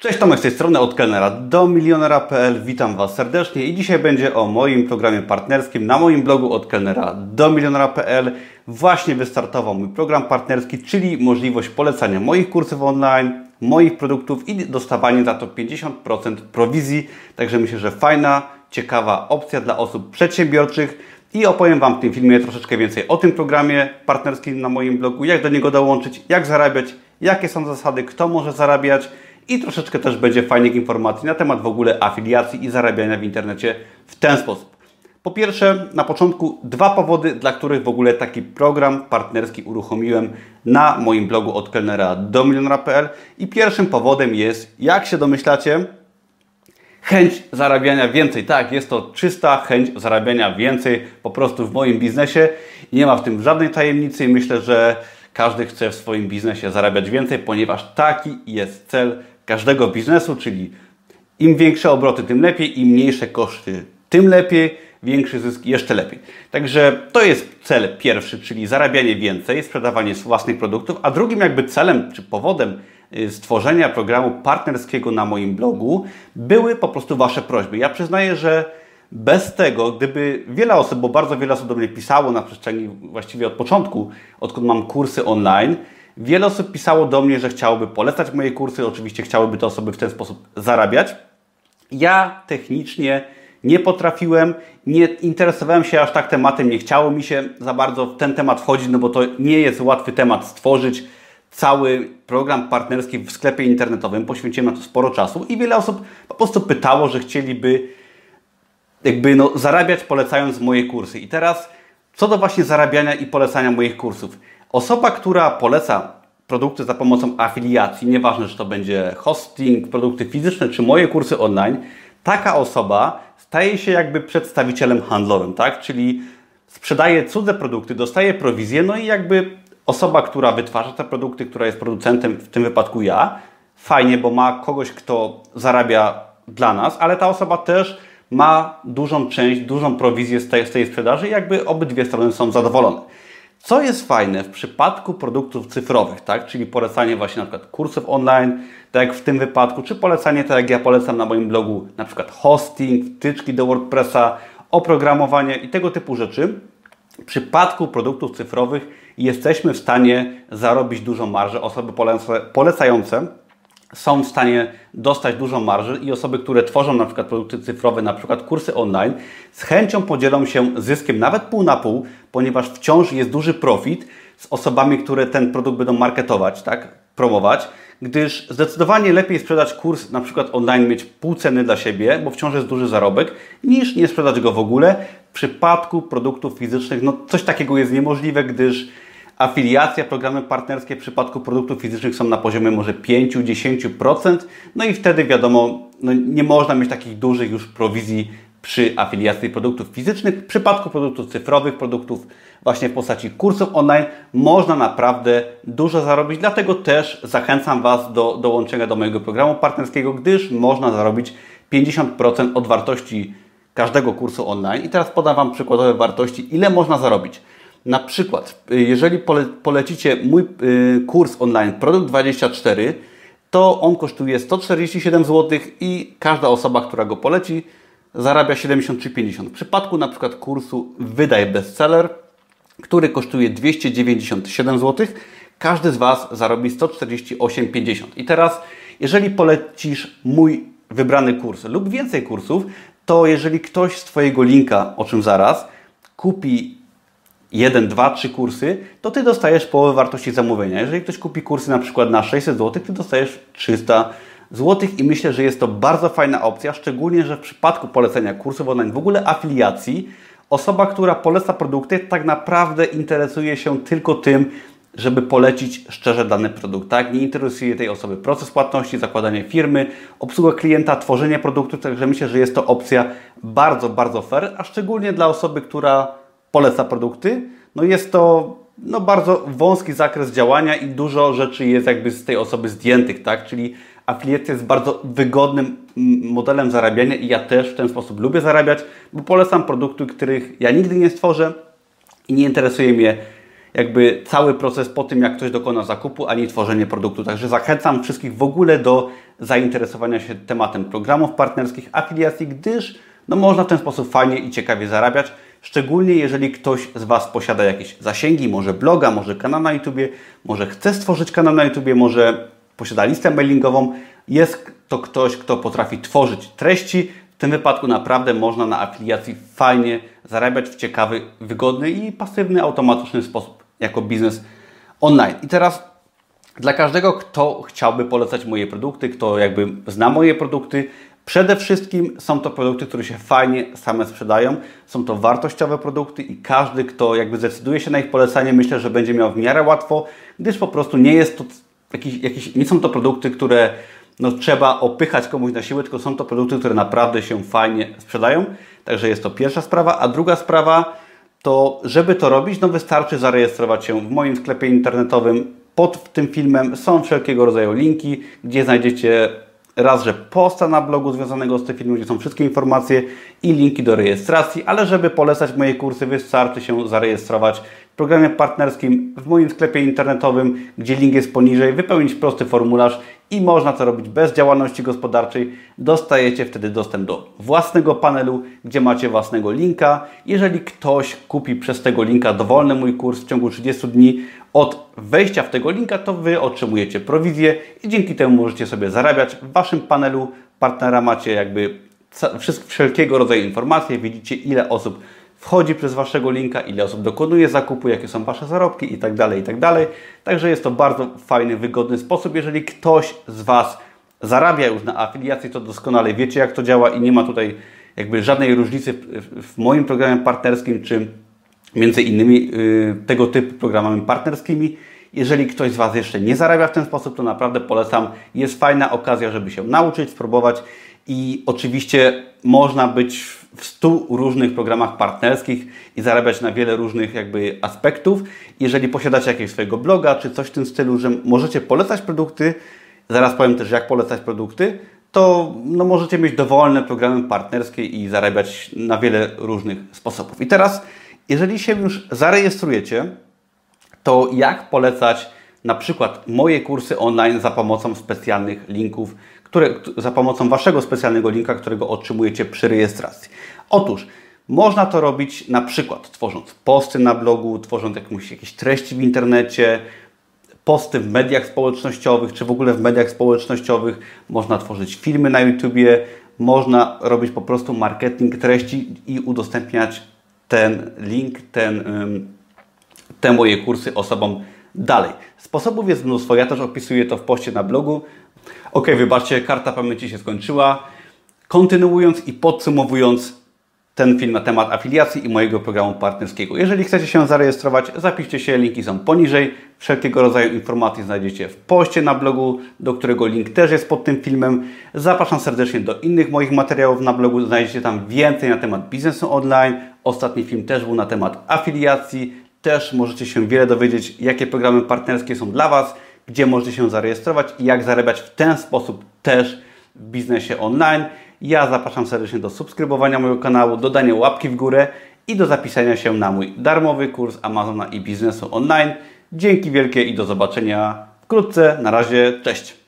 Cześć Tomek z tej strony od kelnera do milionera.pl. Witam Was serdecznie i dzisiaj będzie o moim programie partnerskim na moim blogu od kelnera do milionera.pl. Właśnie wystartował mój program partnerski, czyli możliwość polecania moich kursów online, moich produktów i dostawanie za to 50% prowizji. Także myślę, że fajna, ciekawa opcja dla osób przedsiębiorczych. I opowiem Wam w tym filmie troszeczkę więcej o tym programie partnerskim na moim blogu, jak do niego dołączyć, jak zarabiać, jakie są zasady, kto może zarabiać i troszeczkę też będzie fajnych informacji na temat w ogóle afiliacji i zarabiania w internecie w ten sposób. Po pierwsze, na początku dwa powody, dla których w ogóle taki program partnerski uruchomiłem na moim blogu od kelnera do milionera.pl i pierwszym powodem jest, jak się domyślacie, chęć zarabiania więcej. Tak, jest to czysta chęć zarabiania więcej po prostu w moim biznesie. Nie ma w tym żadnej tajemnicy myślę, że każdy chce w swoim biznesie zarabiać więcej, ponieważ taki jest cel każdego biznesu, czyli im większe obroty, tym lepiej, im mniejsze koszty, tym lepiej, większy zysk jeszcze lepiej. Także to jest cel pierwszy, czyli zarabianie więcej, sprzedawanie własnych produktów, a drugim jakby celem czy powodem y, stworzenia programu partnerskiego na moim blogu były po prostu Wasze prośby. Ja przyznaję, że bez tego, gdyby wiele osób, bo bardzo wiele osób do mnie pisało na przestrzeni właściwie od początku, odkąd mam kursy online, Wiele osób pisało do mnie, że chciałoby polecać moje kursy, oczywiście chciałyby te osoby w ten sposób zarabiać. Ja technicznie nie potrafiłem, nie interesowałem się aż tak tematem, nie chciało mi się za bardzo w ten temat wchodzić, no bo to nie jest łatwy temat stworzyć cały program partnerski w sklepie internetowym. Poświęciłem na to sporo czasu i wiele osób po prostu pytało, że chcieliby jakby no, zarabiać polecając moje kursy. I teraz co do właśnie zarabiania i polecania moich kursów. Osoba, która poleca produkty za pomocą afiliacji, nieważne czy to będzie hosting, produkty fizyczne czy moje kursy online, taka osoba staje się jakby przedstawicielem handlowym, tak? Czyli sprzedaje cudze produkty, dostaje prowizję, no i jakby osoba, która wytwarza te produkty, która jest producentem, w tym wypadku ja, fajnie, bo ma kogoś, kto zarabia dla nas, ale ta osoba też ma dużą część, dużą prowizję z tej, z tej sprzedaży i jakby obydwie strony są zadowolone. Co jest fajne w przypadku produktów cyfrowych, tak? czyli polecanie właśnie na przykład kursów online, tak jak w tym wypadku, czy polecanie, tak jak ja polecam na moim blogu, na przykład hosting, wtyczki do WordPressa, oprogramowanie i tego typu rzeczy. W przypadku produktów cyfrowych jesteśmy w stanie zarobić dużą marżę. Osoby polecające są w stanie dostać dużą marżę i osoby, które tworzą na przykład produkty cyfrowe, na przykład kursy online, z chęcią podzielą się zyskiem nawet pół na pół, ponieważ wciąż jest duży profit z osobami, które ten produkt będą marketować, tak, promować, gdyż zdecydowanie lepiej sprzedać kurs na przykład online, mieć pół ceny dla siebie, bo wciąż jest duży zarobek, niż nie sprzedać go w ogóle. W przypadku produktów fizycznych, no coś takiego jest niemożliwe, gdyż Afiliacja, programy partnerskie w przypadku produktów fizycznych są na poziomie może 5-10%. No i wtedy wiadomo, no nie można mieć takich dużych już prowizji przy afiliacji produktów fizycznych. W przypadku produktów cyfrowych, produktów właśnie w postaci kursów online, można naprawdę dużo zarobić. Dlatego też zachęcam Was do dołączenia do mojego programu partnerskiego, gdyż można zarobić 50% od wartości każdego kursu online. I teraz podam Wam przykładowe wartości, ile można zarobić. Na przykład, y, jeżeli pole, polecicie mój y, kurs online Produkt 24, to on kosztuje 147 zł i każda osoba, która go poleci, zarabia 73,50. W przypadku na przykład kursu Wydaj Bestseller, który kosztuje 297 zł, każdy z Was zarobi 148,50. I teraz, jeżeli polecisz mój wybrany kurs lub więcej kursów, to jeżeli ktoś z Twojego linka, o czym zaraz, kupi jeden, dwa, trzy kursy, to Ty dostajesz połowę wartości zamówienia. Jeżeli ktoś kupi kursy na przykład na 600 zł, Ty dostajesz 300 zł i myślę, że jest to bardzo fajna opcja, szczególnie, że w przypadku polecenia kursów online, w ogóle afiliacji, osoba, która poleca produkty, tak naprawdę interesuje się tylko tym, żeby polecić szczerze dany produkt. Tak? Nie interesuje tej osoby proces płatności, zakładanie firmy, obsługa klienta, tworzenie produktu, także myślę, że jest to opcja bardzo, bardzo fair, a szczególnie dla osoby, która poleca produkty, no jest to no, bardzo wąski zakres działania i dużo rzeczy jest jakby z tej osoby zdjętych, tak? Czyli afiliacja jest bardzo wygodnym modelem zarabiania i ja też w ten sposób lubię zarabiać, bo polecam produkty, których ja nigdy nie stworzę i nie interesuje mnie jakby cały proces po tym, jak ktoś dokona zakupu, ani tworzenie produktu. Także zachęcam wszystkich w ogóle do zainteresowania się tematem programów partnerskich, afiliacji, gdyż no, można w ten sposób fajnie i ciekawie zarabiać. Szczególnie jeżeli ktoś z Was posiada jakieś zasięgi, może bloga, może kanał na YouTube, może chce stworzyć kanał na YouTube, może posiada listę mailingową. Jest to ktoś, kto potrafi tworzyć treści. W tym wypadku naprawdę można na afiliacji fajnie zarabiać w ciekawy, wygodny i pasywny, automatyczny sposób jako biznes online. I teraz dla każdego, kto chciałby polecać moje produkty, kto jakby zna moje produkty, Przede wszystkim są to produkty, które się fajnie same sprzedają. Są to wartościowe produkty i każdy, kto jakby zdecyduje się na ich polecanie, myślę, że będzie miał w miarę łatwo, gdyż po prostu nie jest to jakiś, jakiś nie są to produkty, które no, trzeba opychać komuś na siłę, tylko są to produkty, które naprawdę się fajnie sprzedają. Także jest to pierwsza sprawa. A druga sprawa to, żeby to robić, no wystarczy zarejestrować się w moim sklepie internetowym. Pod tym filmem są wszelkiego rodzaju linki, gdzie znajdziecie raz, że posta na blogu związanego z tym filmem, gdzie są wszystkie informacje i linki do rejestracji, ale żeby polecać moje kursy, wystarczy się zarejestrować programie partnerskim w moim sklepie internetowym, gdzie link jest poniżej, wypełnić prosty formularz i można to robić bez działalności gospodarczej. Dostajecie wtedy dostęp do własnego panelu, gdzie macie własnego linka. Jeżeli ktoś kupi przez tego linka dowolny mój kurs w ciągu 30 dni od wejścia w tego linka, to Wy otrzymujecie prowizję i dzięki temu możecie sobie zarabiać. W Waszym panelu partnera macie jakby wszelkiego rodzaju informacje, widzicie ile osób wchodzi przez Waszego linka, ile osób dokonuje zakupu, jakie są Wasze zarobki itd., tak itd. Tak Także jest to bardzo fajny, wygodny sposób. Jeżeli ktoś z Was zarabia już na afiliacji, to doskonale wiecie, jak to działa i nie ma tutaj jakby żadnej różnicy w moim programie partnerskim, czy między innymi y, tego typu programami partnerskimi. Jeżeli ktoś z Was jeszcze nie zarabia w ten sposób, to naprawdę polecam. Jest fajna okazja, żeby się nauczyć, spróbować i oczywiście można być w 100 różnych programach partnerskich i zarabiać na wiele różnych jakby aspektów. Jeżeli posiadacie jakiegoś swojego bloga czy coś w tym stylu, że możecie polecać produkty, zaraz powiem też jak polecać produkty, to no, możecie mieć dowolne programy partnerskie i zarabiać na wiele różnych sposobów. I teraz, jeżeli się już zarejestrujecie, to jak polecać na przykład moje kursy online za pomocą specjalnych linków, które, za pomocą Waszego specjalnego linka, którego otrzymujecie przy rejestracji. Otóż można to robić na przykład tworząc posty na blogu, tworząc jakąś, jakieś treści w internecie, posty w mediach społecznościowych, czy w ogóle w mediach społecznościowych. Można tworzyć filmy na YouTubie, można robić po prostu marketing treści i udostępniać ten link, ten, te moje kursy osobom dalej. Sposobów jest mnóstwo, ja też opisuję to w poście na blogu. Ok, wybaczcie, karta pamięci się skończyła. Kontynuując i podsumowując ten film na temat afiliacji i mojego programu partnerskiego. Jeżeli chcecie się zarejestrować, zapiszcie się, linki są poniżej. Wszelkiego rodzaju informacje znajdziecie w poście na blogu, do którego link też jest pod tym filmem. Zapraszam serdecznie do innych moich materiałów na blogu, znajdziecie tam więcej na temat biznesu online. Ostatni film też był na temat afiliacji. Też możecie się wiele dowiedzieć, jakie programy partnerskie są dla Was gdzie możecie się zarejestrować i jak zarabiać w ten sposób też w biznesie online. Ja zapraszam serdecznie do subskrybowania mojego kanału, dodania łapki w górę i do zapisania się na mój darmowy kurs Amazona i biznesu online. Dzięki wielkie i do zobaczenia wkrótce. Na razie, cześć!